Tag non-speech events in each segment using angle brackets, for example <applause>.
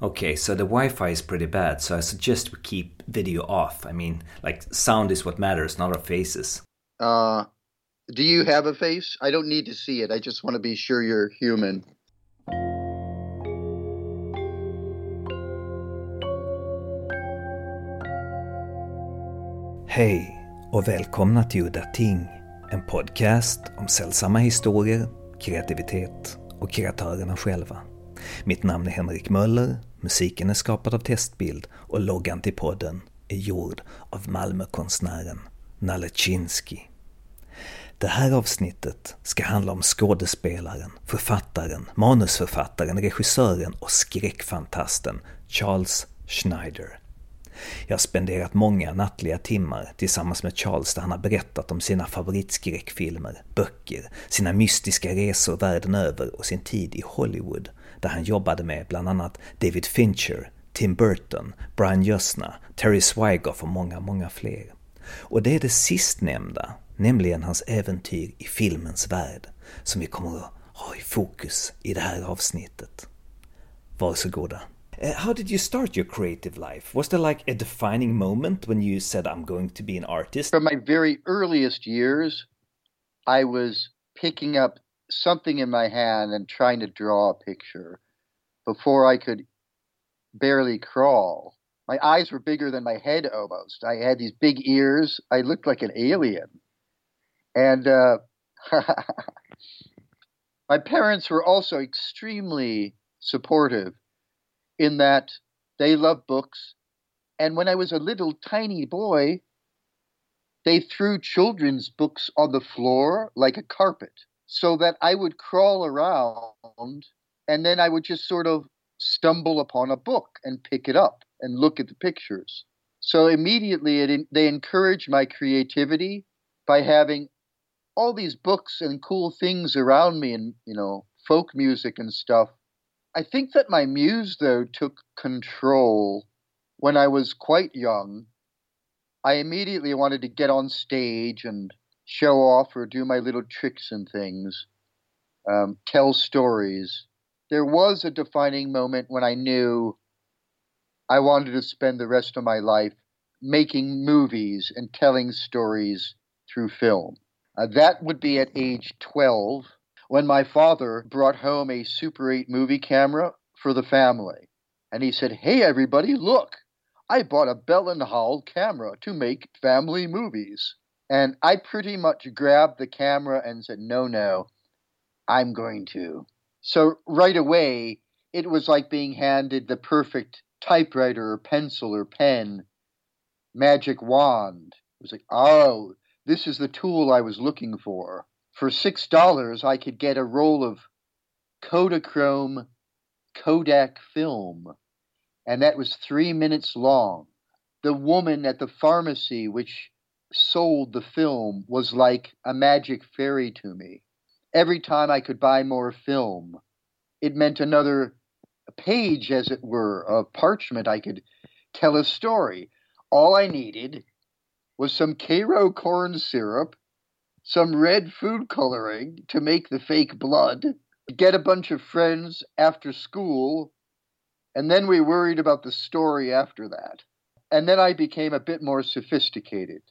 Okay, so the Wi Fi is pretty bad, so I suggest we keep video off. I mean, like, sound is what matters, not our faces. Uh, do you have a face? I don't need to see it. I just want to be sure you're human. Hej och välkomna till Udda Ting, en podcast om sällsamma historier, kreativitet och kreatörerna själva. Mitt namn är Henrik Möller, musiken är skapad av Testbild och loggan till podden är gjord av Malmökonstnären Nalle Chinsky. Det här avsnittet ska handla om skådespelaren, författaren, manusförfattaren, regissören och skräckfantasten Charles Schneider. Jag har spenderat många nattliga timmar tillsammans med Charles där han har berättat om sina favoritskräckfilmer, böcker, sina mystiska resor världen över och sin tid i Hollywood där han jobbade med bland annat David Fincher, Tim Burton, Brian Jösna, Terry Swigoff och många, många fler. Och det är det sistnämnda, nämligen hans äventyr i filmens värld, som vi kommer att ha i fokus i det här avsnittet. Varsågoda. Uh, how did you start your creative life? Was there like a defining moment when you said, I'm going to be an artist? From my very earliest years, I was picking up something in my hand and trying to draw a picture before I could barely crawl. My eyes were bigger than my head almost. I had these big ears. I looked like an alien. And uh, <laughs> my parents were also extremely supportive in that they love books. And when I was a little tiny boy, they threw children's books on the floor like a carpet so that I would crawl around and then I would just sort of stumble upon a book and pick it up and look at the pictures. So immediately it, they encouraged my creativity by having all these books and cool things around me and, you know, folk music and stuff. I think that my muse, though, took control when I was quite young. I immediately wanted to get on stage and show off or do my little tricks and things, um, tell stories. There was a defining moment when I knew I wanted to spend the rest of my life making movies and telling stories through film. Uh, that would be at age 12 when my father brought home a Super 8 movie camera for the family. And he said, Hey, everybody, look, I bought a Bell and Howell camera to make family movies. And I pretty much grabbed the camera and said, no, no, I'm going to. So right away, it was like being handed the perfect typewriter or pencil or pen, magic wand. It was like, oh, this is the tool I was looking for. For $6, I could get a roll of Kodachrome Kodak film, and that was three minutes long. The woman at the pharmacy, which sold the film was like a magic fairy to me. Every time I could buy more film, it meant another page, as it were, of parchment. I could tell a story. All I needed was some Karo corn syrup, some red food coloring to make the fake blood, get a bunch of friends after school, and then we worried about the story after that. And then I became a bit more sophisticated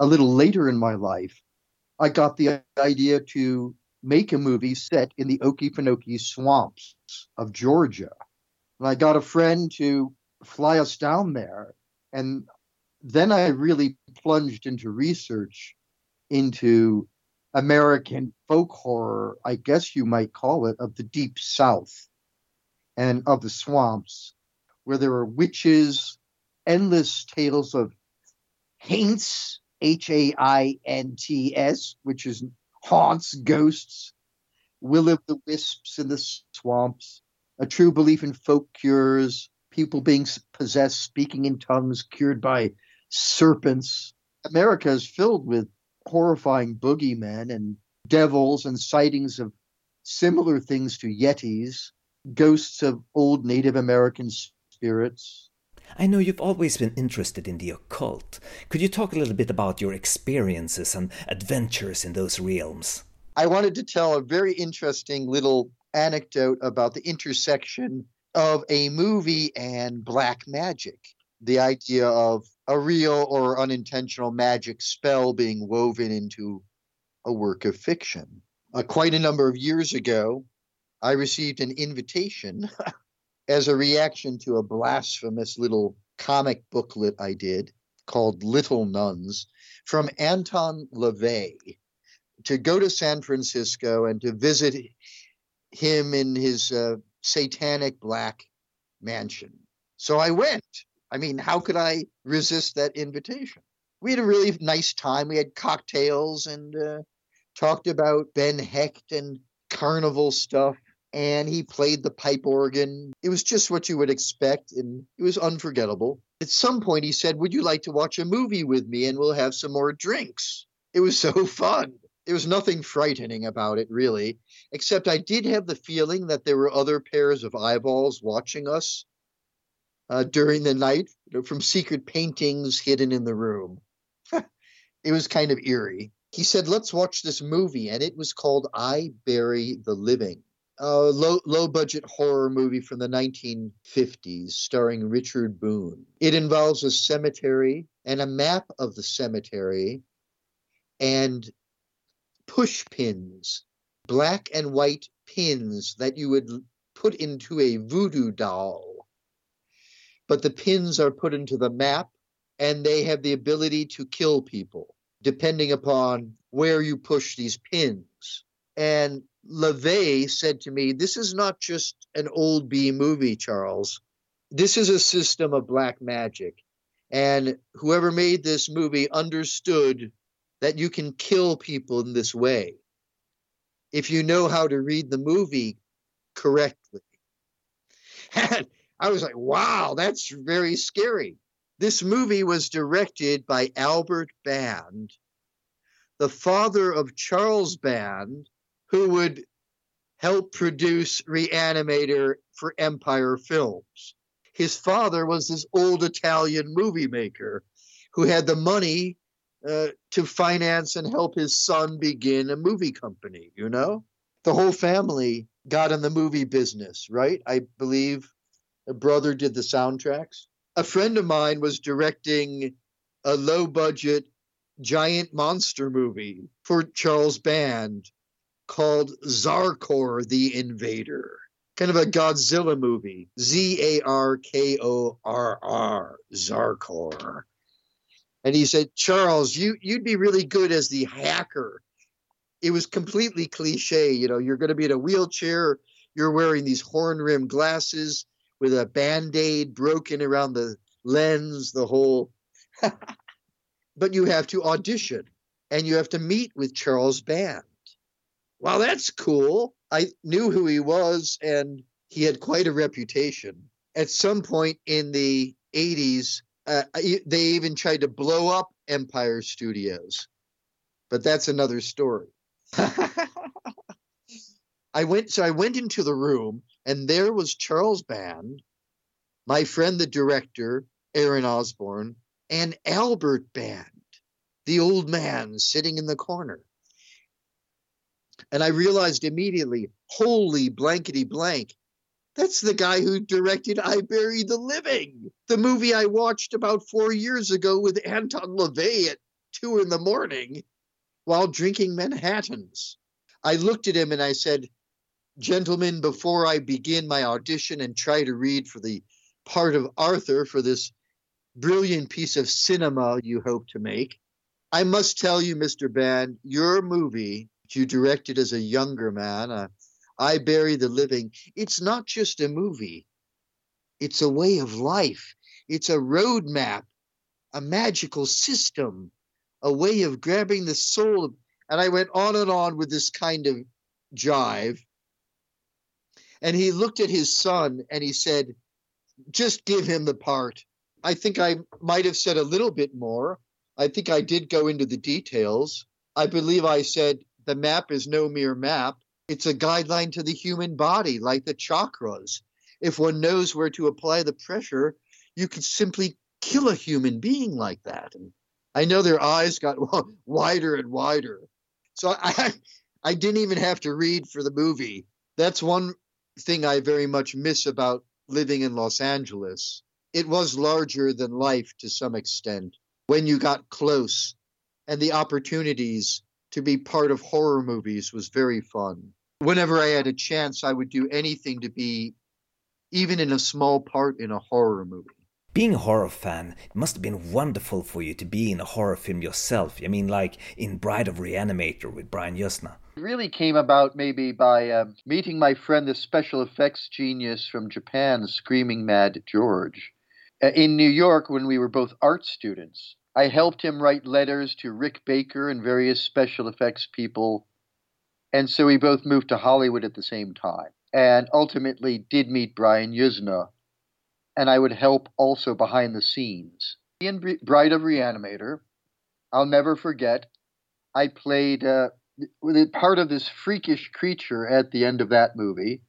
a little later in my life, I got the idea to make a movie set in the Okefenokee swamps of Georgia. And I got a friend to fly us down there. And then I really plunged into research into American folk horror, I guess you might call it, of the deep south and of the swamps, where there are witches, endless tales of haints H A I N T S, which is haunts, ghosts, will of the wisps in the swamps, a true belief in folk cures, people being possessed, speaking in tongues, cured by serpents. America is filled with horrifying boogeymen and devils and sightings of similar things to yetis, ghosts of old Native American spirits, I know you've always been interested in the occult. Could you talk a little bit about your experiences and adventures in those realms? I wanted to tell a very interesting little anecdote about the intersection of a movie and black magic. The idea of a real or unintentional magic spell being woven into a work of fiction. Uh, quite a number of years ago, I received an invitation <laughs> as a reaction to a blasphemous little comic booklet I did called Little Nuns from Anton LaVey to go to San Francisco and to visit him in his uh, satanic black mansion. So I went. I mean, how could I resist that invitation? We had a really nice time. We had cocktails and uh, talked about Ben Hecht and carnival stuff. And he played the pipe organ. It was just what you would expect, and it was unforgettable. At some point, he said, Would you like to watch a movie with me and we'll have some more drinks? It was <laughs> so fun. There was nothing frightening about it, really, except I did have the feeling that there were other pairs of eyeballs watching us uh, during the night you know, from secret paintings hidden in the room. <laughs> it was kind of eerie. He said, Let's watch this movie, and it was called I Bury the Living. A low, low budget horror movie from the 1950s starring Richard Boone. It involves a cemetery and a map of the cemetery and push pins, black and white pins that you would put into a voodoo doll. But the pins are put into the map and they have the ability to kill people depending upon where you push these pins. And LaVey said to me, This is not just an old B movie, Charles. This is a system of black magic. And whoever made this movie understood that you can kill people in this way if you know how to read the movie correctly. <laughs> And I was like, wow, that's very scary. This movie was directed by Albert Band, the father of Charles Band, who would help produce Reanimator for Empire Films. His father was this old Italian movie maker who had the money uh, to finance and help his son begin a movie company, you know? The whole family got in the movie business, right? I believe a brother did the soundtracks. A friend of mine was directing a low budget giant monster movie for Charles Band called Zarkorr the Invader. Kind of a Godzilla movie. Z A R K O R R. Zarkorr. And he said, Charles, you you'd be really good as the hacker. It was completely cliche. You know, you're going to be in a wheelchair. You're wearing these horn rimmed glasses with a band aid broken around the lens, the whole. <laughs> but you have to audition and you have to meet with Charles Band. Well, that's cool. I knew who he was and he had quite a reputation. At some point in the 80s, uh, they even tried to blow up Empire Studios, but that's another story. <laughs> I went, so I went into the room, and there was Charles Band, my friend, the director, Aaron Osborne, and Albert Band, the old man sitting in the corner. And I realized immediately, holy blankety blank, that's the guy who directed I Bury the Living, the movie I watched about four years ago with Anton LaVey at two in the morning while drinking Manhattans. I looked at him and I said, Gentlemen, before I begin my audition and try to read for the part of Arthur for this brilliant piece of cinema you hope to make, I must tell you, Mr. Band, your movie you directed as a younger man, uh, I Bury the Living, it's not just a movie, it's a way of life. It's a roadmap, a magical system, a way of grabbing the soul. And I went on and on with this kind of jive. And he looked at his son and he said, just give him the part. I think I might have said a little bit more. I think I did go into the details. I believe I said the map is no mere map. It's a guideline to the human body, like the chakras. If one knows where to apply the pressure, you could simply kill a human being like that. And I know their eyes got <laughs> wider and wider. So I, I didn't even have to read for the movie. That's one thing I very much miss about living in Los Angeles, it was larger than life to some extent when you got close, and the opportunities to be part of horror movies was very fun. Whenever I had a chance, I would do anything to be even in a small part in a horror movie. Being a horror fan, it must have been wonderful for you to be in a horror film yourself. I mean, like in Bride of Reanimator with Brian Yuzna. It really came about maybe by um, meeting my friend, the special effects genius from Japan, Screaming Mad George. Uh, in New York, when we were both art students, I helped him write letters to Rick Baker and various special effects people. And so we both moved to Hollywood at the same time and ultimately did meet Brian Yuzna. And I would help also behind the scenes. In Bride of Reanimator, I'll never forget, I played uh, part of this freakish creature at the end of that movie,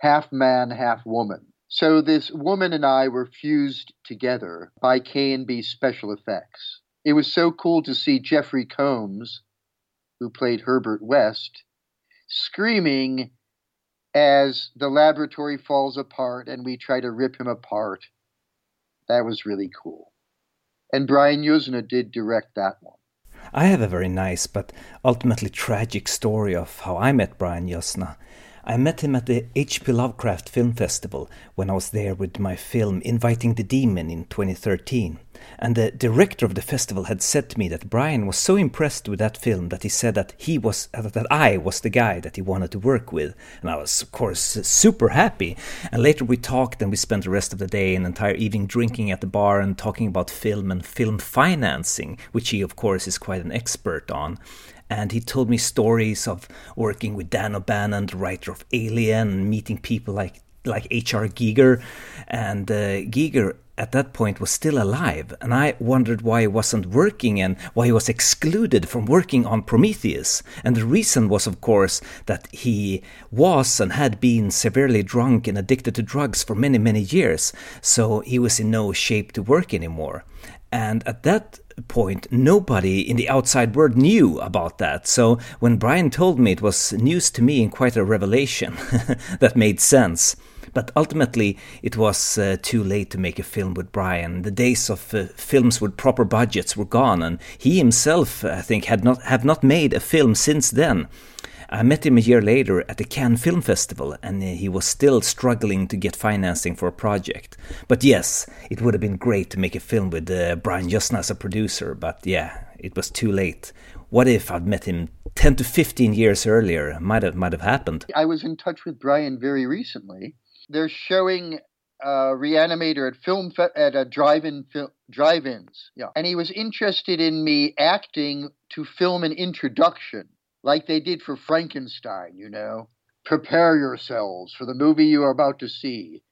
half man, half woman. So this woman and I were fused together by KNB Special Effects. It was so cool to see Jeffrey Combs, who played Herbert West, screaming as the laboratory falls apart and we try to rip him apart. That was really cool. And Brian Yuzna did direct that one. I have a very nice but ultimately tragic story of how I met Brian Yuzna. I met him at the H.P. Lovecraft Film Festival when I was there with my film Inviting the Demon in 2013. And the director of the festival had said to me that Brian was so impressed with that film that he said that he was uh, that I was the guy that he wanted to work with. And I was of course super happy. And later we talked and we spent the rest of the day and entire evening drinking at the bar and talking about film and film financing, which he of course is quite an expert on and he told me stories of working with Dan O'Bannon, the writer of Alien, and meeting people like like H.R. Giger, and uh, Giger at that point was still alive, and I wondered why he wasn't working and why he was excluded from working on Prometheus. And the reason was, of course, that he was and had been severely drunk and addicted to drugs for many, many years, so he was in no shape to work anymore. And at that point, nobody in the outside world knew about that. So when Brian told me, it was news to me and quite a revelation <laughs> that made sense. But ultimately, it was uh, too late to make a film with Brian. The days of uh, films with proper budgets were gone, and he himself, I think, had not have not made a film since then. I met him a year later at the Cannes Film Festival, and he was still struggling to get financing for a project. But yes, it would have been great to make a film with uh, Brian Yuzna as a producer, but yeah, it was too late. What if I'd met him 10 to 15 years earlier? Might have, might have happened. I was in touch with Brian very recently. They're showing uh, Reanimator at film fe- at a drive-in fil- drive-ins, yeah, and he was interested in me acting to film an introduction like they did for Frankenstein, you know. Prepare yourselves for the movie you are about to see.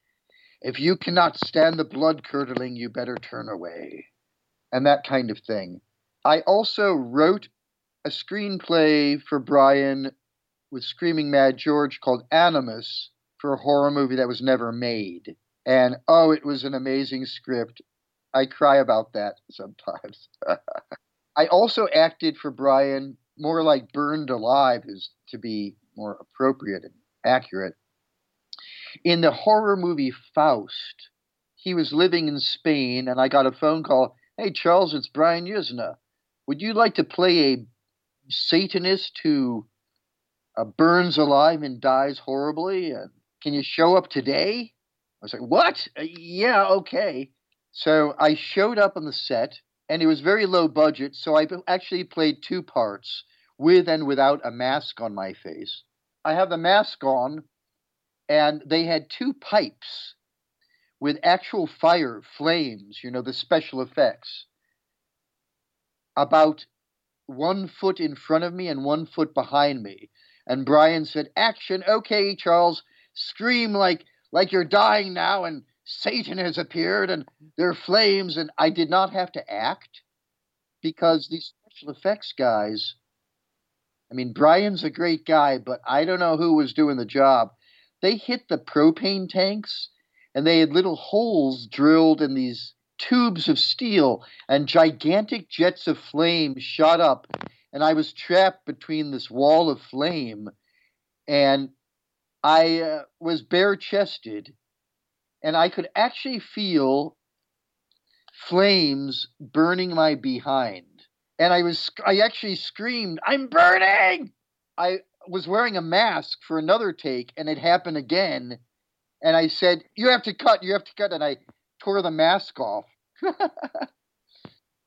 If you cannot stand the blood curdling, you better turn away. And that kind of thing. I also wrote a screenplay for Brian with Screaming Mad George called Animus for a horror movie that was never made. And oh, it was an amazing script. I cry about that <laughs> sometimes. I also acted for Brian more like burned alive is to be more appropriate and accurate. In the horror movie Faust, he was living in Spain, and I got a phone call. Hey, Charles, it's Brian Yuzna. Would you like to play a Satanist who uh, burns alive and dies horribly? Uh, can you show up today? I was like, What? Uh, yeah, okay. So I showed up on the set and it was very low budget, so I actually played two parts with and without a mask on my face. I have the mask on, and they had two pipes with actual fire, flames, you know, the special effects, about one foot in front of me and one foot behind me. And Brian said, Action, okay, Charles, scream like like you're dying now and Satan has appeared and there are flames, and I did not have to act because these special effects guys. I mean, Brian's a great guy, but I don't know who was doing the job. They hit the propane tanks, and they had little holes drilled in these tubes of steel, and gigantic jets of flame shot up, and I was trapped between this wall of flame, and I uh, was bare chested and I could actually feel flames burning my behind. And I was I actually screamed, "I'm burning!" I was wearing a mask for another take and it happened again and I said, "You have to cut, you have to cut." And I tore the mask off. <laughs>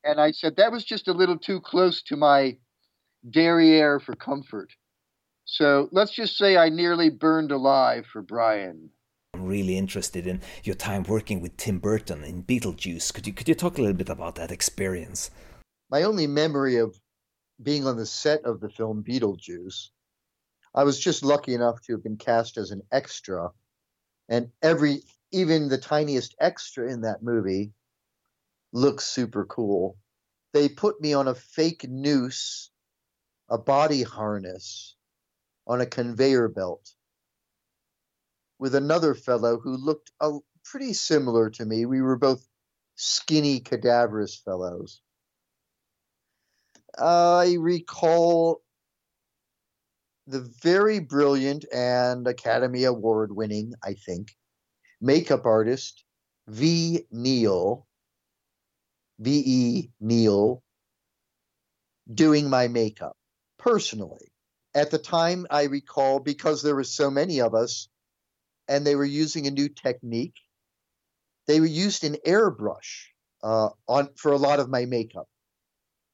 and I said that was just a little too close to my derriere for comfort. So let's just say I nearly burned alive for Brian. I'm really interested in your time working with Tim Burton in Beetlejuice. Could you could you talk a little bit about that experience? My only memory of being on the set of the film Beetlejuice, I was just lucky enough to have been cast as an extra, and every even the tiniest extra in that movie looks super cool. They put me on a fake noose, a body harness, on a conveyor belt with another fellow who looked a, pretty similar to me. We were both skinny, cadaverous fellows. I recall the very brilliant and Academy Award winning, I think, makeup artist Ve Neill, V. E. Neill, doing my makeup personally. At the time, I recall because there were so many of us, and they were using a new technique. They were used an airbrush uh, on for a lot of my makeup.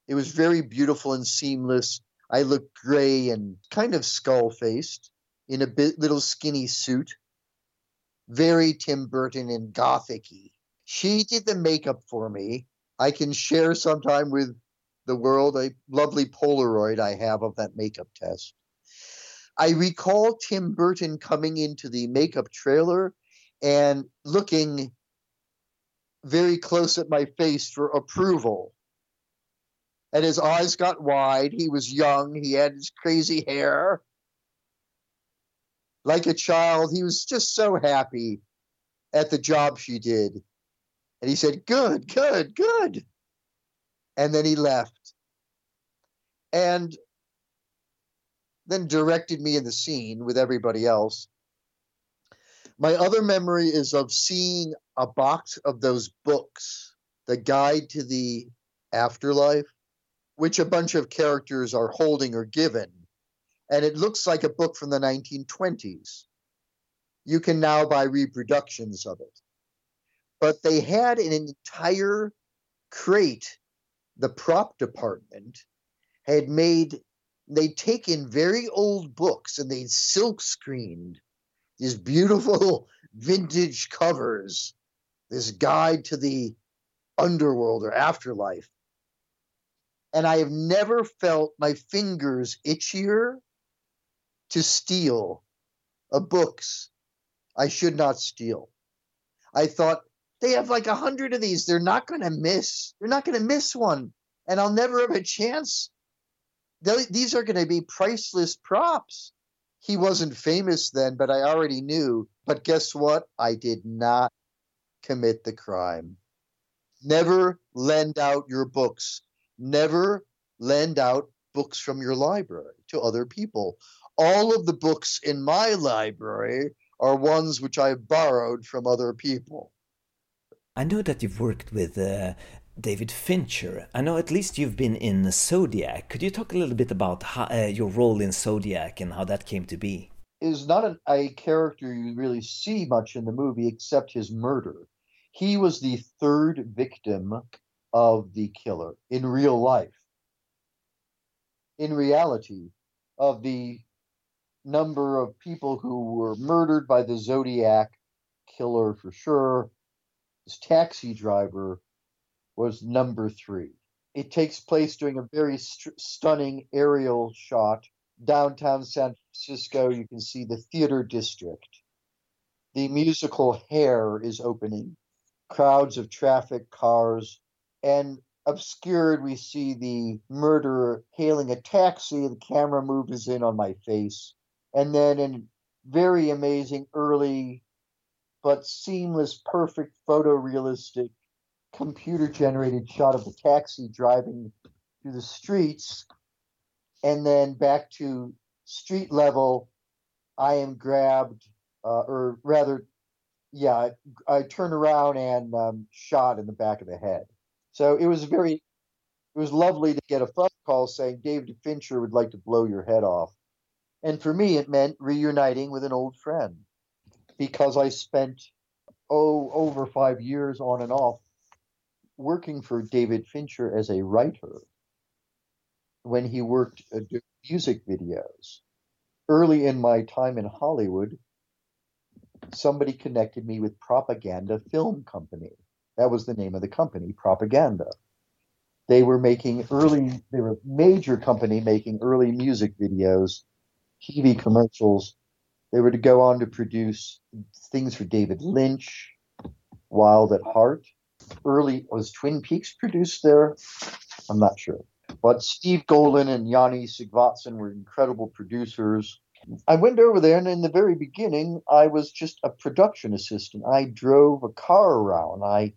It was very beautiful and seamless. I looked gray and kind of skull faced in a bit, little skinny suit, very Tim Burton and gothicy. She did the makeup for me. I can share sometime with the world a lovely Polaroid I have of that makeup test. I recall Tim Burton coming into the makeup trailer and looking very close at my face for approval. And his eyes got wide. He was young. He had his crazy hair. Like a child, he was just so happy at the job she did. And he said, Good, good, good. And then he left. And then directed me in the scene with everybody else. My other memory is of seeing a box of those books, The Guide to the Afterlife, which a bunch of characters are holding or given. And it looks like a book from the 1920s. You can now buy reproductions of it. But they had an entire crate, the prop department had made they'd taken very old books and they'd silk screened these beautiful <laughs> vintage covers, this guide to the underworld or afterlife. And I have never felt my fingers itchier to steal a books I should not steal. I thought they have like a hundred of these. They're not going to miss. They're not going to miss one. And I'll never have a chance these are going to be priceless props. He wasn't famous then, but I already knew. But guess what? I did not commit the crime. Never lend out your books. Never lend out books from your library to other people. All of the books in my library are ones which I borrowed from other people. I know that you've worked with uh, David Fincher. I know at least you've been in Zodiac. Could you talk a little bit about how, uh, your role in Zodiac and how that came to be? Is not an, a character you really see much in the movie except his murder. He was the third victim of the killer in real life. In reality, of the number of people who were murdered by the Zodiac killer for sure, taxi driver was number three. It takes place during a very st- stunning aerial shot downtown San Francisco. You can see the theater district. The musical Hair is opening. Crowds of traffic, cars, and obscured, we see the murderer hailing a taxi. The camera moves in on my face. And then, in very amazing, early, but seamless, perfect photorealistic computer generated shot of the taxi driving through the streets and then back to street level i am grabbed uh, or rather yeah, I, I turned around and um, shot in the back of the head. So it was very, it was lovely to get a phone call saying David Fincher would like to blow your head off. And for me, it meant reuniting with an old friend because I spent, oh, over five years on and off working for David Fincher as a writer when he worked uh, music videos. Early in my time in Hollywood, somebody connected me with Propaganda Film Company. That was the name of the company, Propaganda. They were making early, they were a major company making early music videos, TV commercials. They were to go on to produce things for David Lynch, Wild at Heart. Early, was Twin Peaks produced there? I'm not sure. But Steve Golin and Joni Sighvatsson were incredible producers. I went over there, and in the very beginning, I was just a production assistant. I drove a car around. I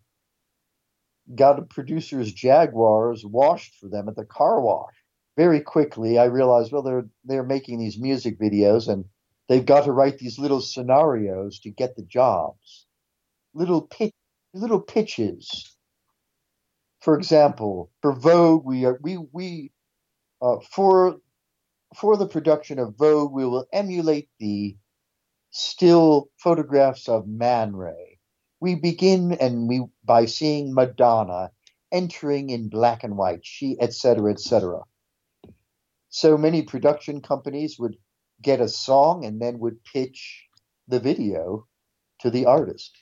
got a producer's Jaguars washed for them at the car wash. Very quickly, I realized, well, they're they're making these music videos, and they've got to write these little scenarios to get the jobs, little pitch, little pitches. For example, for Vogue, we are we we uh, for for the production of Vogue, we will emulate the still photographs of Man Ray. We begin and we by seeing Madonna entering in black and white, she etc. etc. So many production companies would get a song and then would pitch the video to the artist.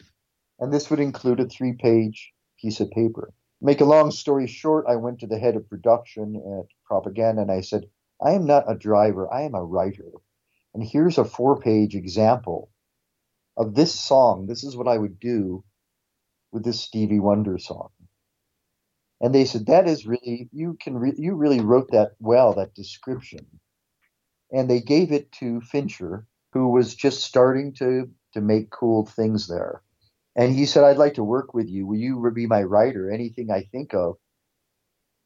And this would include a three page piece of paper. Make a long story short, I went to the head of production at Propaganda and I said, I am not a driver, I am a writer. And here's a four page example of this song. This is what I would do with this Stevie Wonder song. And they said, that is really, you can, re- you really wrote that well, that description. And they gave it to Fincher, who was just starting to, to make cool things there. And he said, I'd like to work with you. Will you be my writer? Anything I think of,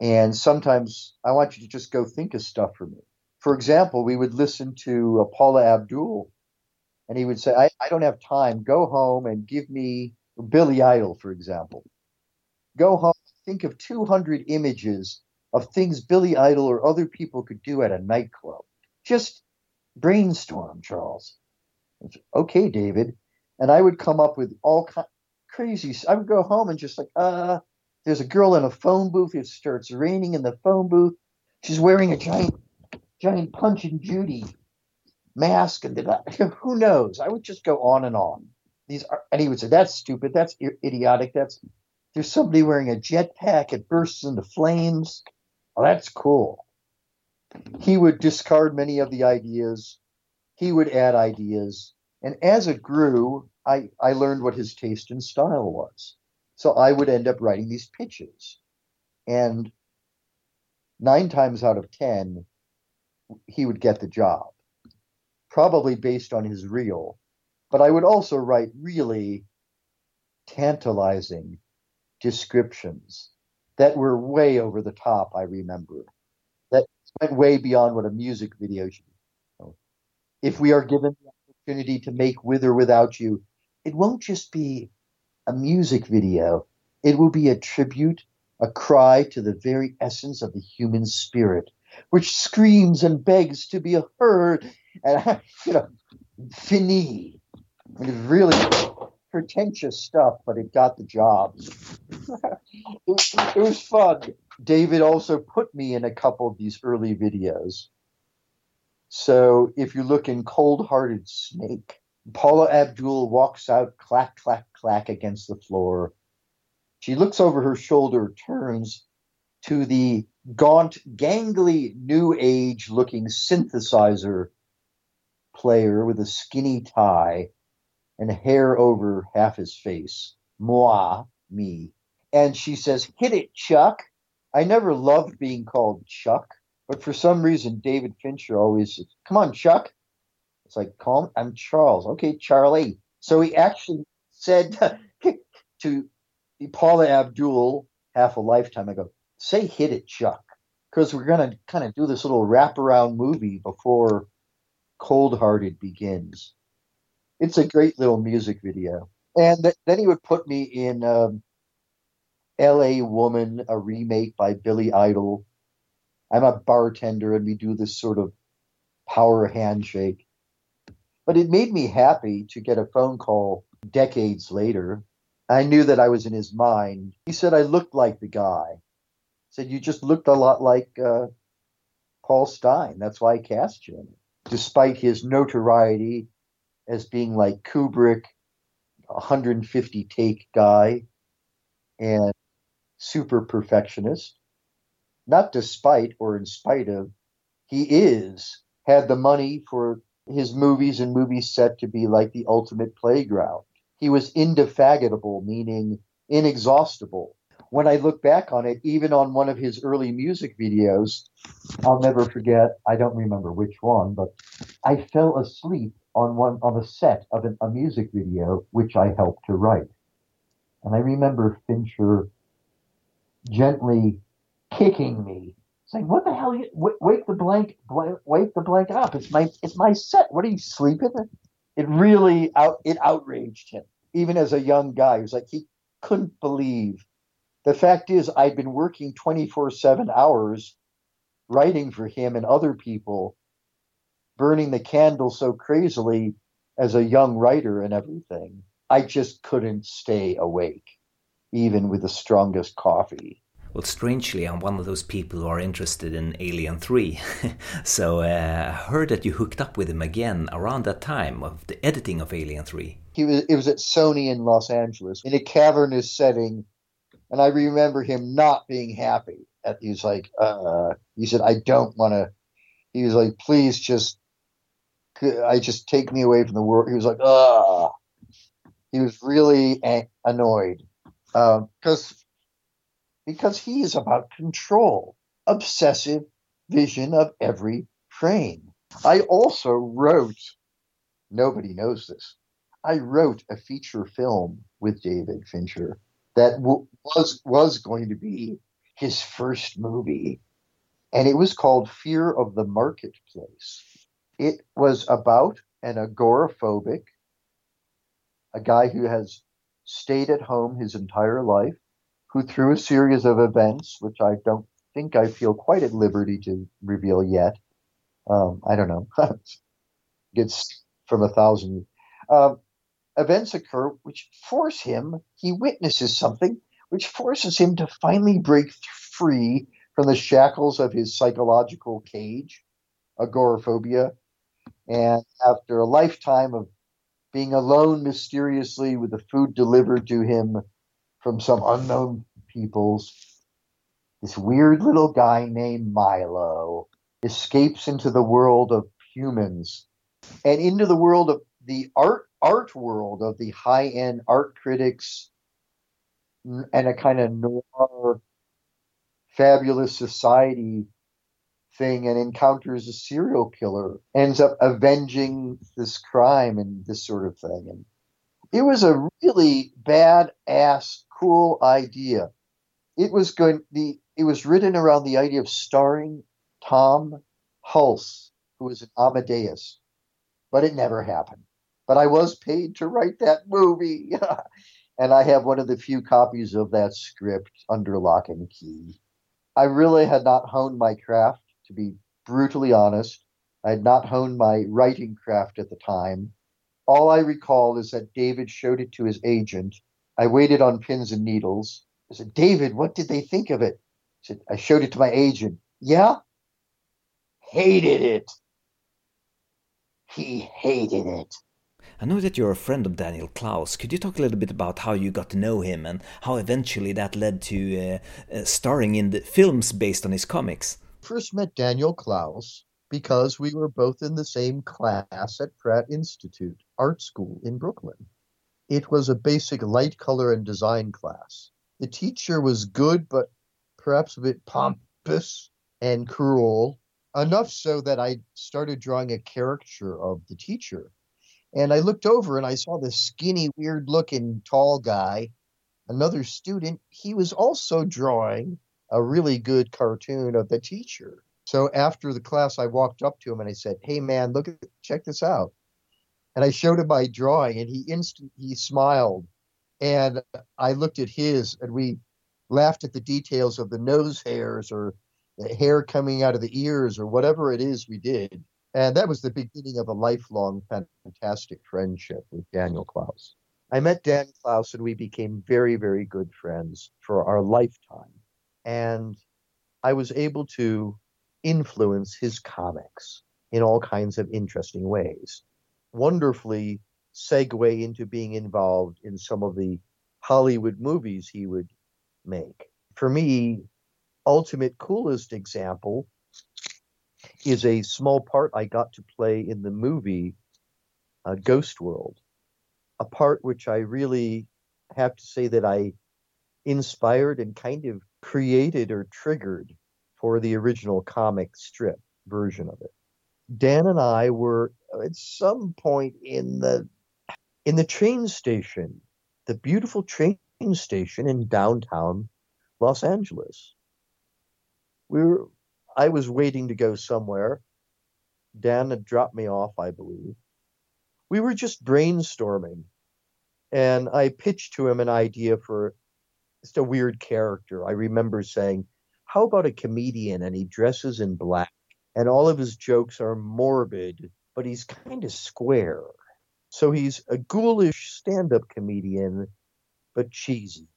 and sometimes I want you to just go think of stuff for me. For example, we would listen to uh, Paula Abdul, and he would say, I, I don't have time. Go home and give me Billy Idol, for example. Go home, think of 200 images of things Billy Idol or other people could do at a nightclub. Just brainstorm, Charles. Okay, David. And I would come up with all kind, crazy. I would go home and just like, uh, there's a girl in a phone booth. It starts raining in the phone booth. She's wearing a giant, giant Punch and Judy mask, and <laughs> who knows? I would just go on and on. These are, and he would say, "That's stupid. That's idiotic. That's there's somebody wearing a jetpack. It bursts into flames. Oh, that's cool." He would discard many of the ideas. He would add ideas, and as it grew, I I learned what his taste and style was. So I would end up writing these pitches. And nine times out of 10, he would get the job, probably based on his reel. But I would also write really tantalizing descriptions that were way over the top, I remember, went way beyond what a music video should be. If we are given the opportunity to make with or without you, it won't just be a music video. It will be a tribute, a cry to the very essence of the human spirit, which screams and begs to be heard. And, <laughs> you know, fini. It's really pretentious stuff, but it got the job. <laughs> it, it was fun. David also put me in a couple of these early videos. So if you look in Cold Hearted Snake, Paula Abdul walks out, clack, clack, clack against the floor. She looks over her shoulder, turns to the gaunt, gangly, new age looking synthesizer player with a skinny tie and hair over half his face. Moi, me. And she says, Hit it, Chuck. I never loved being called Chuck, but for some reason, David Fincher always says, Come on, Chuck. It's like, call I'm Charles. Okay, Charlie. So he actually said <laughs> to Paula Abdul half a lifetime ago, say hit it, Chuck. Because we're going to kind of do this little wraparound movie before Cold Hearted begins. It's a great little music video. And th- then he would put me in um, L.A. Woman, a remake by Billy Idol. I'm a bartender, and we do this sort of power handshake. But it made me happy to get a phone call decades later. I knew that I was in his mind. He said I looked like the guy. He said you just looked a lot like uh, Paul Stine. That's why I cast you in it. Despite his notoriety as being like Kubrick, 150 take guy, and super perfectionist, not despite or in spite of, he is, had the money for his movies and movies set to be like the ultimate playground. He was indefatigable, meaning inexhaustible. When I look back on it, even on one of his early music videos, I'll never forget, I don't remember which one, but I fell asleep on one on the set of an, a music video which I helped to write. And I remember Fincher gently kicking me, saying, "What the hell? You, w- wake the blank, blank, wake the blank up! It's my, it's my set. What are you sleeping?" It really out, it outraged him, even as a young guy. He was like, he couldn't believe. The fact is, I'd been working twenty four seven hours, writing for him and other people, burning the candle so crazily as a young writer and everything. I just couldn't stay awake, even with the strongest coffee. Well, strangely, I'm one of those people who are interested in Alien 3. <laughs> so uh, I heard that you hooked up with him again around that time of the editing of Alien 3. He was, it was at Sony in Los Angeles in a cavernous setting. And I remember him not being happy. At, he was like, uh, he said, I don't want to. He was like, please just, I just take me away from the world. He was like, ah. He was really annoyed because um, because he is about control, obsessive vision of every frame. I also wrote, nobody knows this, I wrote a feature film with David Fincher that w- was was going to be his first movie, and it was called Fear of the Marketplace. It was about an agoraphobic, a guy who has stayed at home his entire life, who, through a series of events, which I don't think I feel quite at liberty to reveal yet, um, I don't know, <laughs> gets from a thousand uh, events occur which force him, he witnesses something which forces him to finally break free from the shackles of his psychological cage, agoraphobia. And after a lifetime of being alone mysteriously with the food delivered to him from some unknown peoples. This weird little guy named Milo escapes into the world of humans and into the world of the art art world of the high end art critics and a kind of noir fabulous society thing and encounters a serial killer ends up avenging this crime and this sort of thing and it was a really bad ass cool idea. It was going the it was written around the idea of starring Tom Hulce, who was an Amadeus, but it never happened. But I was paid to write that movie, <laughs> and I have one of the few copies of that script under lock and key. I really had not honed my craft, to be brutally honest. I had not honed my writing craft at the time. All I recall is that David showed it to his agent, I waited on pins and needles. I said, David, what did they think of it? I said, I showed it to my agent. Yeah? Hated it. He hated it. I know that you're a friend of Daniel Clowes. Could you talk a little bit about how you got to know him and how eventually that led to uh, uh, starring in the films based on his comics? First met Daniel Clowes because we were both in the same class at Pratt Institute Art School in Brooklyn. It was a basic light color and design class. The teacher was good, but perhaps a bit pompous and cruel, enough so that I started drawing a caricature of the teacher. And I looked over and I saw this skinny, weird looking tall guy, another student. He was also drawing a really good cartoon of the teacher. So after the class, I walked up to him and I said, Hey, man, look at, check this out. And I showed him my drawing, and he instant he smiled. And I looked at his, and we laughed at the details of the nose hairs or the hair coming out of the ears or whatever it is we did. And that was the beginning of a lifelong fantastic friendship with Daniel Clowes. I met Dan Clowes and we became very, very good friends for our lifetime. And I was able to influence his comics in all kinds of interesting ways. Wonderfully segue into being involved in some of the Hollywood movies he would make. For me, ultimate coolest example is a small part I got to play in the movie uh, Ghost World, a part which I really have to say that I inspired and kind of created or triggered for the original comic strip version of it. Dan and I were uh, at some point in the in the train station, the beautiful train station in downtown Los Angeles. We were I was waiting to go somewhere. Dan had dropped me off, I believe. We were just brainstorming, and I pitched to him an idea for just a weird character. I remember saying, How about a comedian and he dresses in black, and all of his jokes are morbid, but he's kind of square. So he's a ghoulish stand up comedian, but cheesy.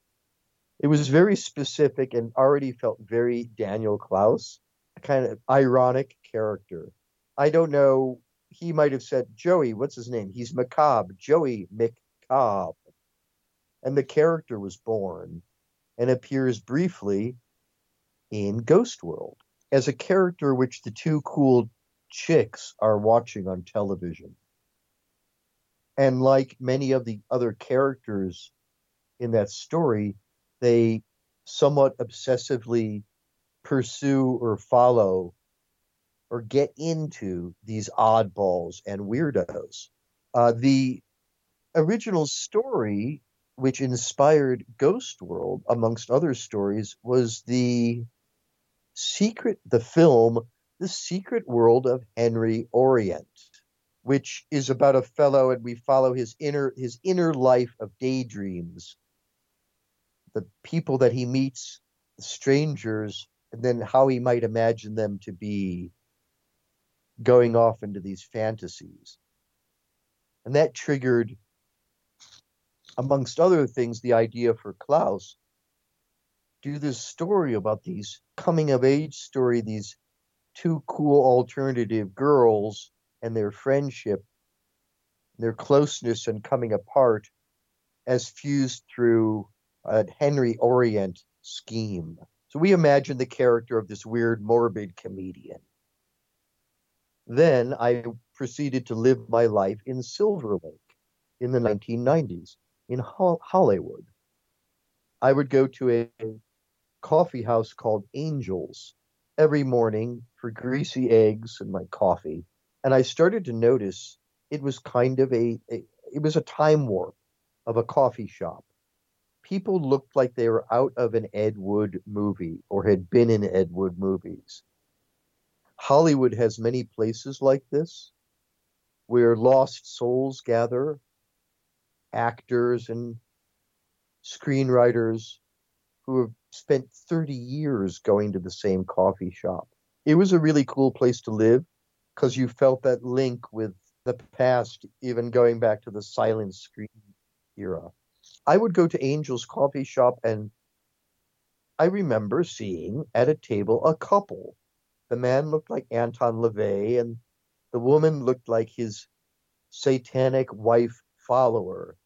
It was very specific and already felt very Daniel Clowes kind of ironic character. I don't know. He might have said, Joey, what's his name? He's macabre, Joey McCobb. And the character was born and appears briefly in Ghost World as a character which the two cool chicks are watching on television. And like many of the other characters in that story, they somewhat obsessively pursue or follow or get into these oddballs and weirdos. Uh, the original story, which inspired Ghost World, amongst other stories, was the secret, the film, The Secret World of Henry Orient, which is about a fellow, and we follow his inner his inner life of daydreams, the people that he meets, the strangers, and then how he might imagine them to be going off into these fantasies. And that triggered, amongst other things, the idea for Clowes do this story about these coming of age story, these two cool alternative girls and their friendship, their closeness and coming apart as fused through a Henry Orient scheme. So we imagine the character of this weird, morbid comedian. Then I proceeded to live my life in Silver Lake in the 1990s in Hollywood. I would go to a coffee house called Angels every morning for greasy eggs and my coffee. And I started to notice it was kind of a, a it was a time warp of a coffee shop people looked like they were out of an Ed Wood movie or had been in Ed Wood movies. Hollywood has many places like this where lost souls gather, actors and screenwriters who have spent 30 years going to the same coffee shop. It was a really cool place to live because you felt that link with the past, even going back to the silent screen era. I would go to Angel's coffee shop and I remember seeing at a table a couple. The man looked like Anton LaVey and the woman looked like his satanic wife follower,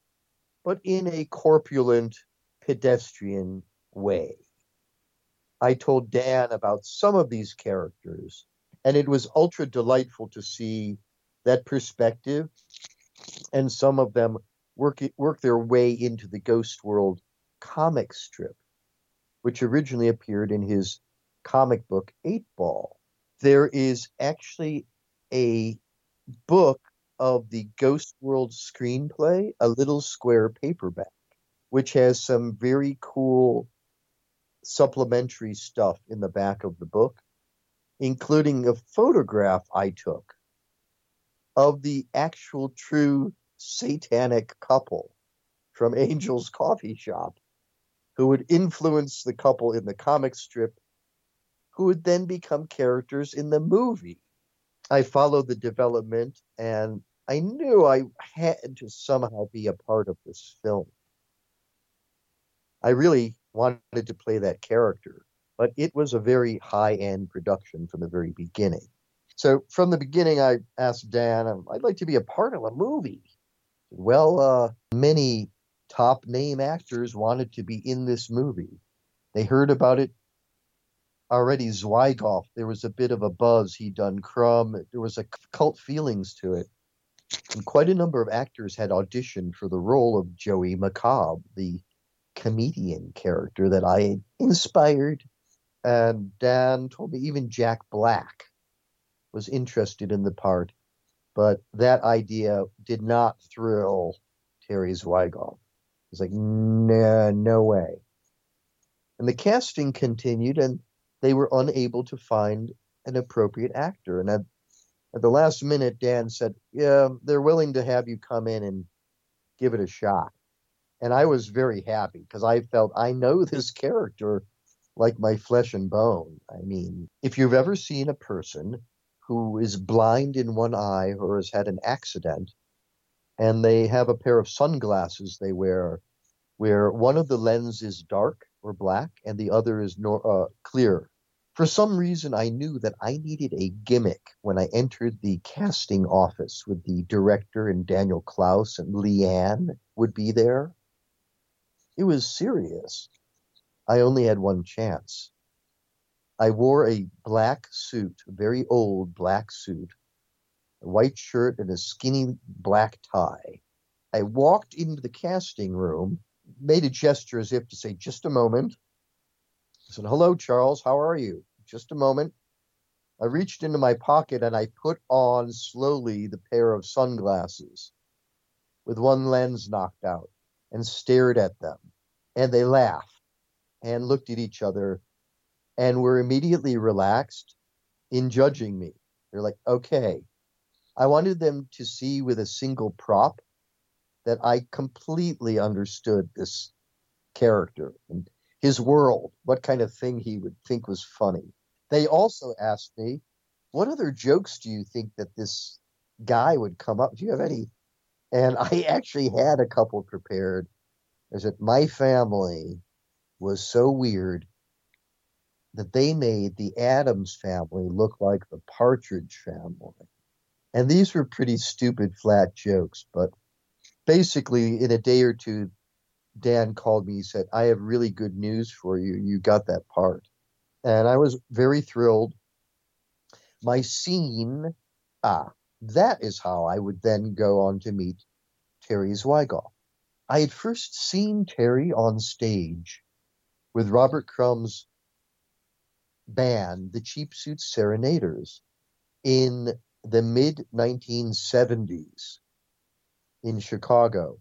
but in a corpulent, pedestrian way. I told Dan about some of these characters, and it was ultra delightful to see that perspective and some of them work work their way into the Ghost World comic strip, which originally appeared in his comic book Eight Ball. There is actually a book of the Ghost World screenplay, a little square paperback, which has some very cool supplementary stuff in the back of the book, including a photograph I took of the actual true satanic couple from <laughs> Angel's Coffee Shop who would influence the couple in the comic strip who would then become characters in the movie. I followed the development and I knew I had to somehow be a part of this film. I really wanted to play that character, but it was a very high end production from the very beginning. So from the beginning, I asked Dan, um, I'd like to be a part of a movie. Well, uh, many top name actors wanted to be in this movie. They heard about it already. Zwigoff, there was a bit of a buzz. He'd done Crumb. There was a cult feelings to it. And quite a number of actors had auditioned for the role of Joey McCobb, the comedian character that I inspired. And Dan told me even Jack Black was interested in the part, but that idea did not thrill Terry Zwigoff. He's like, nah, no way. And the casting continued, and they were unable to find an appropriate actor. And at, at the last minute, Dan said, Yeah, they're willing to have you come in and give it a shot. And I was very happy because I felt I know this character like my flesh and bone. I mean, if you've ever seen a person who is blind in one eye or has had an accident, and they have a pair of sunglasses they wear where one of the lens is dark or black and the other is nor, uh, clear. For some reason, I knew that I needed a gimmick when I entered the casting office with the director and Daniel Clowes and Leanne would be there. It was serious. I only had one chance. I wore a black suit, a very old black suit, a white shirt, and a skinny black tie. I walked into the casting room, made a gesture as if to say, just a moment. I said, Hello, Charles, how are you? Just a moment. I reached into my pocket and I put on slowly the pair of sunglasses with one lens knocked out and stared at them. And they laughed and looked at each other and were immediately relaxed in judging me. They're like, okay. I wanted them to see with a single prop that I completely understood this character and his world, what kind of thing he would think was funny. They also asked me, what other jokes do you think that this guy would come up? Do you have any? And I <laughs> actually had a couple prepared. I said, my family was so weird that they made the Addams family look like the Partridge family. And these were pretty stupid, flat jokes. But basically, in a day or two, Dan called me. He said, I have really good news for you. You got that part. And I was very thrilled. My scene, ah, that is how I would then go on to meet Terry Zwigoff. I had first seen Terry on stage with Robert Crumb's band, the Cheap Suit Serenaders, in the mid 1970s in Chicago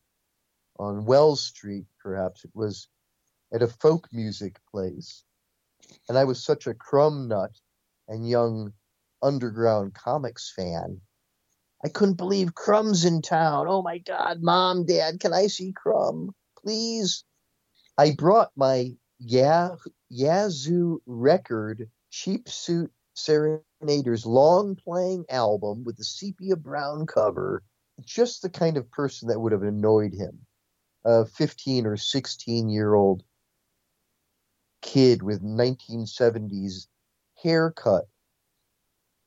on Wells Street, perhaps. It was at a folk music place. And I was such a crumb nut and young underground comics fan. I couldn't believe Crumb's in town. Oh my God, mom, dad, can I see Crumb? Please. I brought my Yazoo record Cheap Suit Serenader's long playing album with the sepia brown cover. Just the kind of person that would have annoyed him. A 15 or 16 year old kid with 1970s haircut.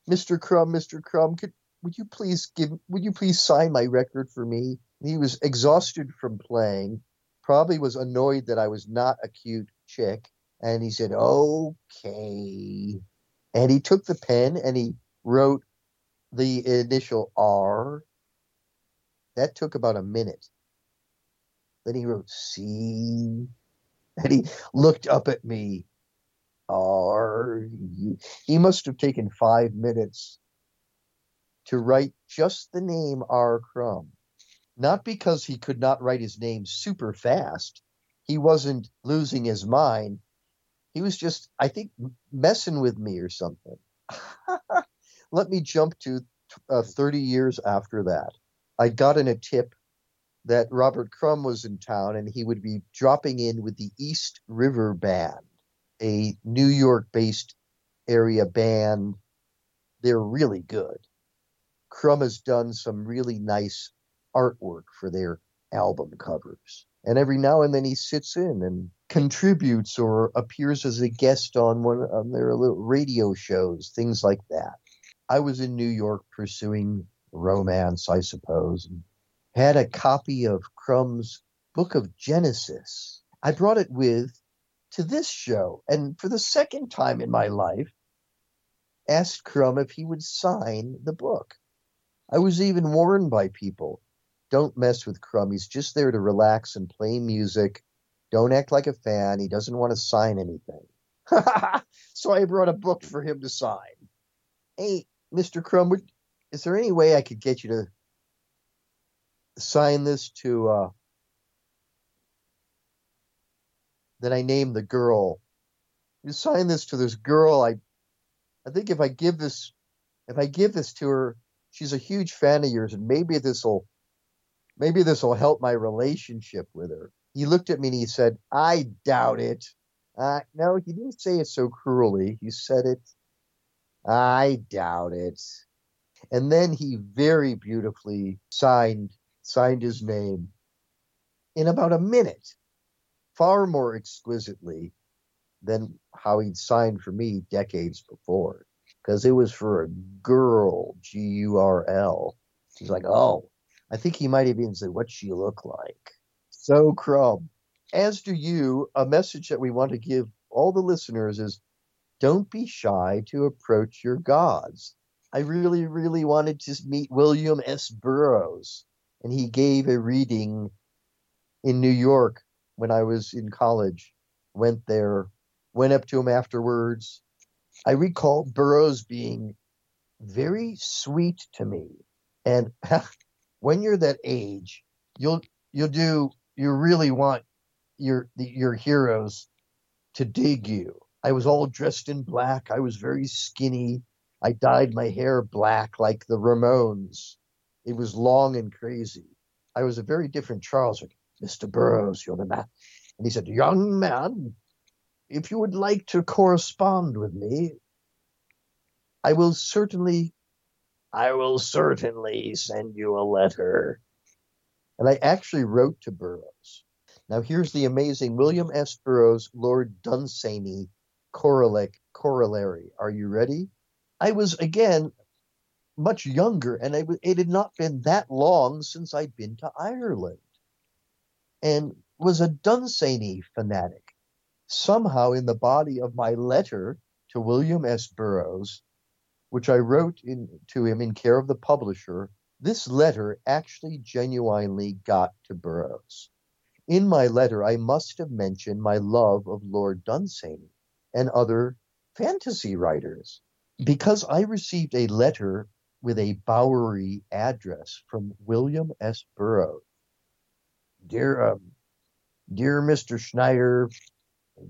Mr. Crumb, Mr. Crumb, could, would you please give, would you please sign my record for me? He was exhausted from playing, probably was annoyed that I was not a cute chick. And he said, okay. And he took the pen and he wrote the initial R. That took about a minute. Then he wrote C. And he looked up at me. R. He must have taken five minutes to write just the name R. Crumb. Not because he could not write his name super fast, he wasn't losing his mind. He was just, I think, messing with me or something. <laughs> Let me jump to uh, 30 years after that, I got in a tip that Robert Crumb was in town and he would be dropping in with the East River Band, a New York based area band. They're really good. Crumb has done some really nice artwork for their album covers. And every now and then he sits in and contributes or appears as a guest on one of their little radio shows, things like that. I was in New York pursuing romance, I suppose, and had a copy of Crumb's Book of Genesis. I brought it with to this show, and for the second time in my life, asked Crumb if he would sign the book. I was even warned by people don't mess with Crumb. He's just there to relax and play music. Don't act like a fan. He doesn't want to sign anything. <laughs> so I brought a book for him to sign. Hey, Mr. Crumb, would, is there any way I could get you to sign this to uh that I named the girl. You sign this to this girl. I I think if I give this if I give this to her, she's a huge fan of yours, and maybe this will maybe this will help my relationship with her. He looked at me and he said, I doubt it. Uh, no, he didn't say it so cruelly. He said it, I doubt it. And then he very beautifully signed signed his name in about a minute, far more exquisitely than how he'd signed for me decades before. Because it was for a girl, G U R L. She's like, oh, I think he might have even said, what she look like? So crumb. As do you, a message that we want to give all the listeners is don't be shy to approach your gods. I really, really wanted to meet William S. Burroughs, and he gave a reading in New York when I was in college. Went there, went up to him afterwards. I recall Burroughs being very sweet to me. And <laughs> when you're that age, you'll you'll do you really want your your heroes to dig you. I was all dressed in black. I was very skinny. I dyed my hair black like the Ramones. It was long and crazy. I was a very different Charles. Mr. Burroughs, you're the man. And he said, Young man, if you would like to correspond with me, I will certainly I will certainly send you a letter. And I actually wrote to Burroughs. Now, here's the amazing William S. Burroughs, Lord Dunsany corollary. Are you ready? I was, again, much younger, and it had not been that long since I'd been to Ireland and was a Dunsany fanatic. Somehow, in the body of my letter to William S. Burroughs, which I wrote in, to him in care of the publisher, this letter actually genuinely got to Burroughs. In my letter, I must have mentioned my love of Lord Dunsany and other fantasy writers. Because I received a letter with a Bowery address from William S. Burroughs. Dear, um, dear Mr. Schneider,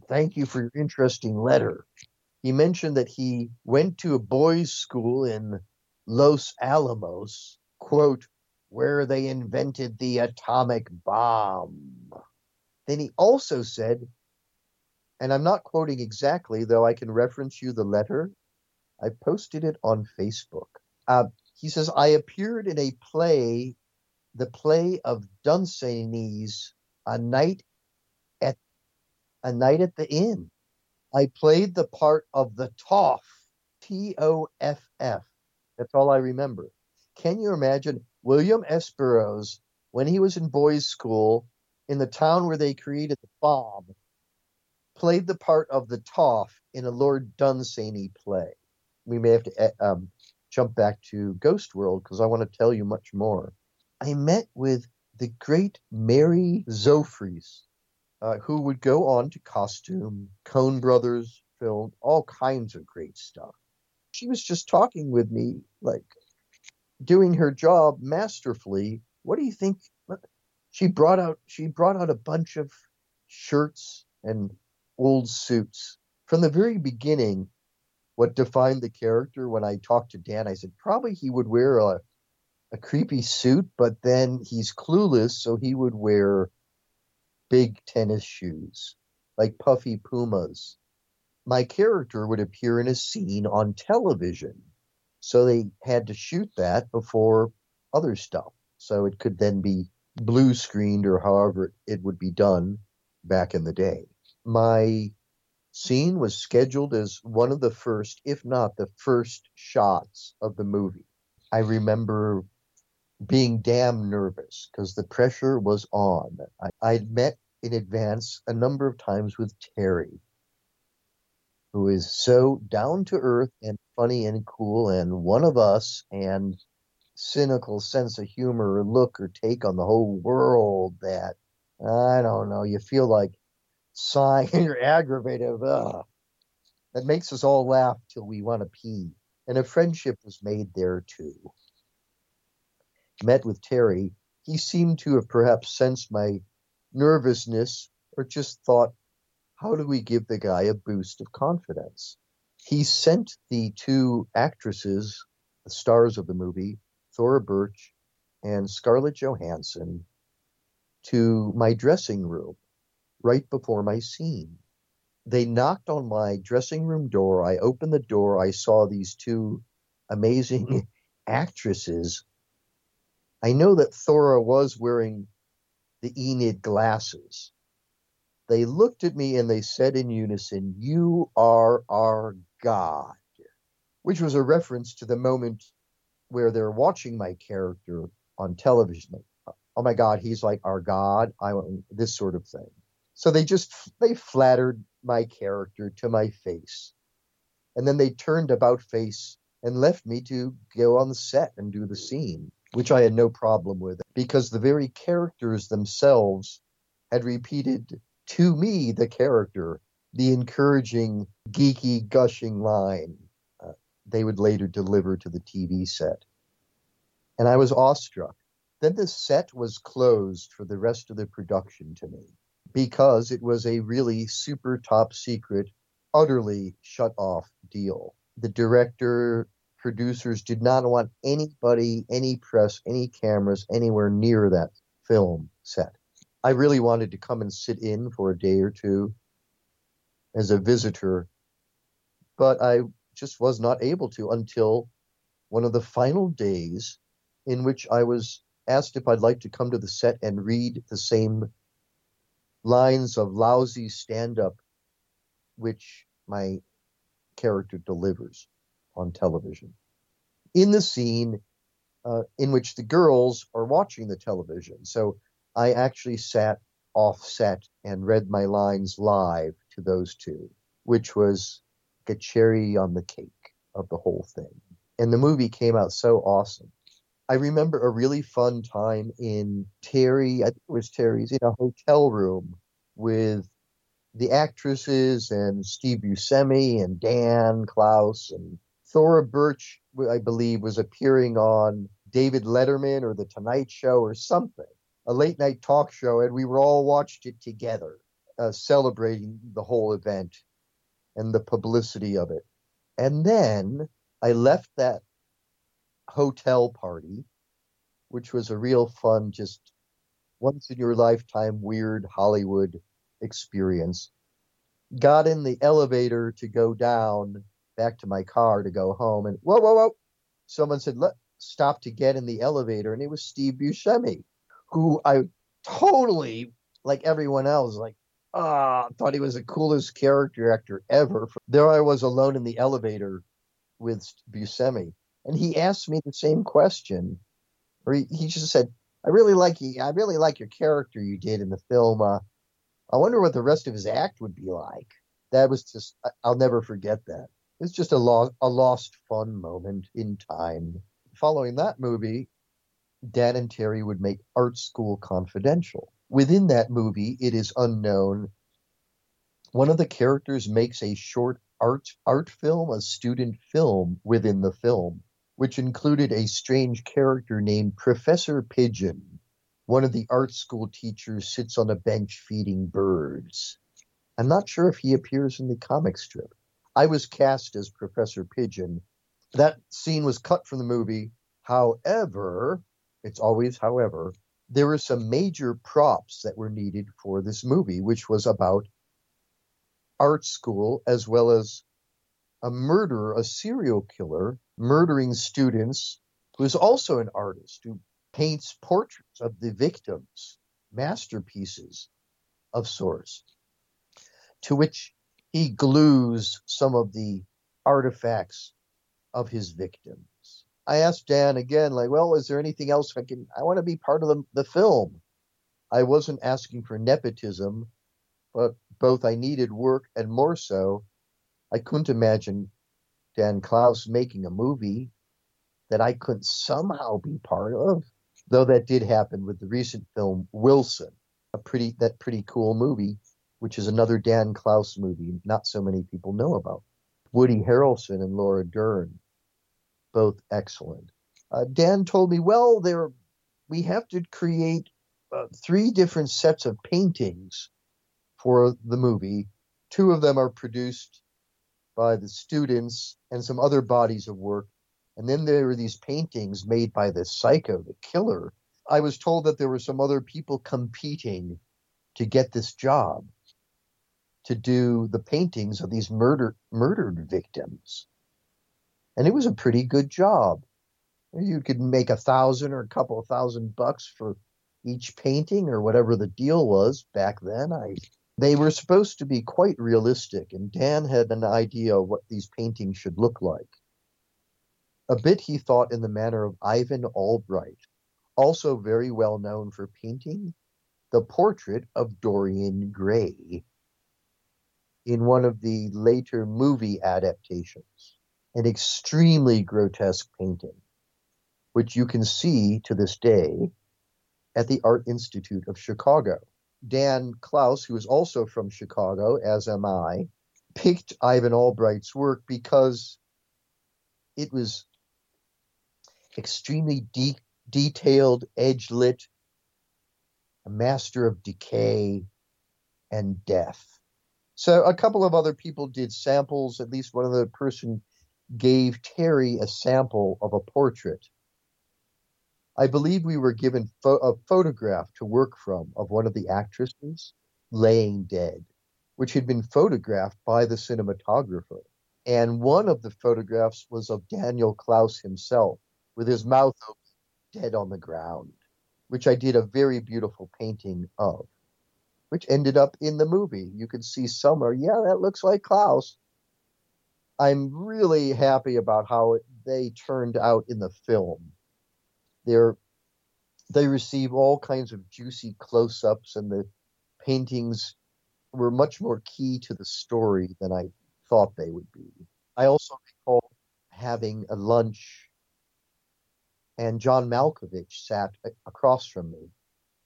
thank you for your interesting letter he mentioned that he went to a boys' school in Los Alamos, quote, where they invented the atomic bomb. Then he also said, and I'm not quoting exactly, though I can reference you the letter. I posted it on Facebook. Uh, he says, I appeared in a play, the play of Dunsany's A Night at A Night at the Inn. I played the part of the Toff, T O F F. That's all I remember. Can you imagine William S. Burroughs when he was in boys' school in the town where they created the bomb, played the part of the Toff in a Lord Dunsany play? We may have to eh, um, jump back to Ghost World because I want to tell you much more. I met with the great Mary Zophres uh, who would go on to costume, Coen Brothers film, all kinds of great stuff. She was just talking with me, like doing her job masterfully. What do you think? She brought out she brought out a bunch of shirts and old suits. From the very beginning, what defined the character when I talked to Dan. I said probably he would wear a a creepy suit, but then he's clueless, so he would wear big tennis shoes, like puffy pumas. My character would appear in a scene on television, so they had to shoot that before other stuff, so it could then be blue screened or however it would be done back in the day. My scene was scheduled as one of the first, if not the first, shots of the movie. I remember being damn nervous because the pressure was on. I, I'd met in advance a number of times with Terry, who is so down to earth and funny and cool and one of us and cynical sense of humor or look or take on the whole world that I don't know, you feel like sighing <laughs> and you're aggravated. Ugh. That makes us all laugh till we want to pee. And a friendship was made there too met with Terry, he seemed to have perhaps sensed my nervousness or just thought, how do we give the guy a boost of confidence? He sent the two actresses, the stars of the movie, Thora Birch and Scarlett Johansson, to my dressing room right before my scene. They knocked on my dressing room door. I opened the door. I saw these two amazing mm-hmm. <laughs> actresses I know that Thora was wearing the Enid glasses. They looked at me and they said in unison, You are our God, which was a reference to the moment where they're watching my character on television. oh my God, he's like our God. I this sort of thing. So they just they flattered my character to my face. And then they turned about face and left me to go on the set and do the scene which I had no problem with because the very characters themselves had repeated to me the character, the encouraging, geeky, gushing line uh, they would later deliver to the TV set. And I was awestruck. Then the set was closed for the rest of the production to me because it was a really super top secret, utterly shut off deal. The director producers did not want anybody, any press, any cameras anywhere near that film set. I really wanted to come and sit in for a day or two as a visitor, but I just was not able to until one of the final days in which I was asked if I'd like to come to the set and read the same lines of lousy stand up which my character delivers on television. In the scene uh, in which the girls are watching the television. So I actually sat offset and read my lines live to those two, which was a cherry on the cake of the whole thing. And the movie came out so awesome. I remember a really fun time in Terry, I think it was Terry's, in a hotel room with the actresses and Steve Buscemi and Dan Clowes and Thora Birch, I believe, was appearing on David Letterman or The Tonight Show or something, a late night talk show, and we were all watched it together, uh, celebrating the whole event and the publicity of it. And then I left that hotel party, which was a real fun, just once in your lifetime weird Hollywood experience. Got in the elevator to go down back to my car to go home, and whoa, whoa, whoa! Someone said, "Let stop to get in the elevator," and it was Steve Buscemi, who I totally, like everyone else, like ah, uh, thought he was the coolest character actor ever. There I was alone in the elevator with Buscemi, and he asked me the same question, or he, he just said, "I really like you. I really like your character you did in the film. Uh, I wonder what the rest of his act would be like." That was just I'll never forget that. It's just a, lo- a lost fun moment in time. Following that movie, Dan and Terry would make Art School Confidential. Within that movie, it is unknown. One of the characters makes a short art art film, a student film within the film, which included a strange character named Professor Pigeon. One of the art school teachers sits on a bench feeding birds. I'm not sure if he appears in the comic strip. I was cast as Professor Pigeon. That scene was cut from the movie. However, it's always however, there were some major props that were needed for this movie, which was about art school as well as a murderer, a serial killer, murdering students who is also an artist who paints portraits of the victims, masterpieces of sorts, to which he glues some of the artifacts of his victims. I asked Dan again, like, well, is there anything else I can? I want to be part of the, the film. I wasn't asking for nepotism, but both I needed work and more so, I couldn't imagine Dan Clowes making a movie that I couldn't somehow be part of. Though that did happen with the recent film Wilson, a pretty that pretty cool movie, which is another Dan Clowes movie not so many people know about. Woody Harrelson and Laura Dern, both excellent. Uh, Dan told me, well, there we have to create uh, three different sets of paintings for the movie. Two of them are produced by the students and some other bodies of work. And then there were these paintings made by the psycho, the killer. I was told that there were some other people competing to get this job to do the paintings of these murder, murdered victims. And it was a pretty good job. You could make a thousand or a couple of thousand bucks for each painting or whatever the deal was back then. I they were supposed to be quite realistic, and Dan had an idea of what these paintings should look like. A bit he thought in the manner of Ivan Albright, also very well known for painting the portrait of Dorian Gray in one of the later movie adaptations, an extremely grotesque painting, which you can see to this day at the Art Institute of Chicago. Dan Clowes, who is also from Chicago, as am I, picked Ivan Albright's work because it was extremely de- detailed, edge lit, a master of decay and death. So a couple of other people did samples. At least one other person gave Terry a sample of a portrait I believe we were given fo- a photograph to work from of one of the actresses laying dead, which had been photographed by the cinematographer. And one of the photographs was of Daniel Clowes himself with his mouth open, dead on the ground, which I did a very beautiful painting of, which ended up in the movie. You can see somewhere, yeah, that looks like Clowes. I'm really happy about how it, they turned out in the film they're they receive all kinds of juicy close-ups and the paintings were much more key to the story than I thought they would be. I also recall having a lunch and John Malkovich sat across from me.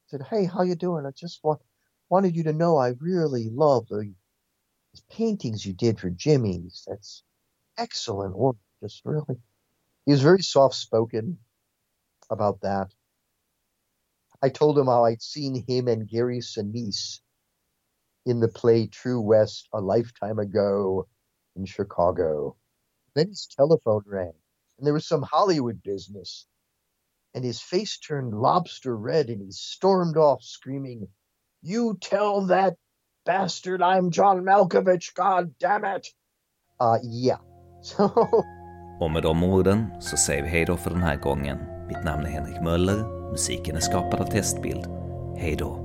said, "Hey, how you doing? I just want, wanted you to know I really love the paintings you did for Jimmy's. That's excellent work. Just really." He was very soft-spoken, about that. I told him how I'd seen him and Gary Sinise in the play True West a lifetime ago in Chicago. Then his telephone rang, and there was some Hollywood business. And his face turned lobster red, and he stormed off, screaming, You tell that bastard I'm John Malkovich, god damn it! Uh, yeah. <laughs> So... Och med de orden så säger vi hej då för den här gången. Mitt namn är Henrik Möller, musiken är skapad av Testbild. Hej då!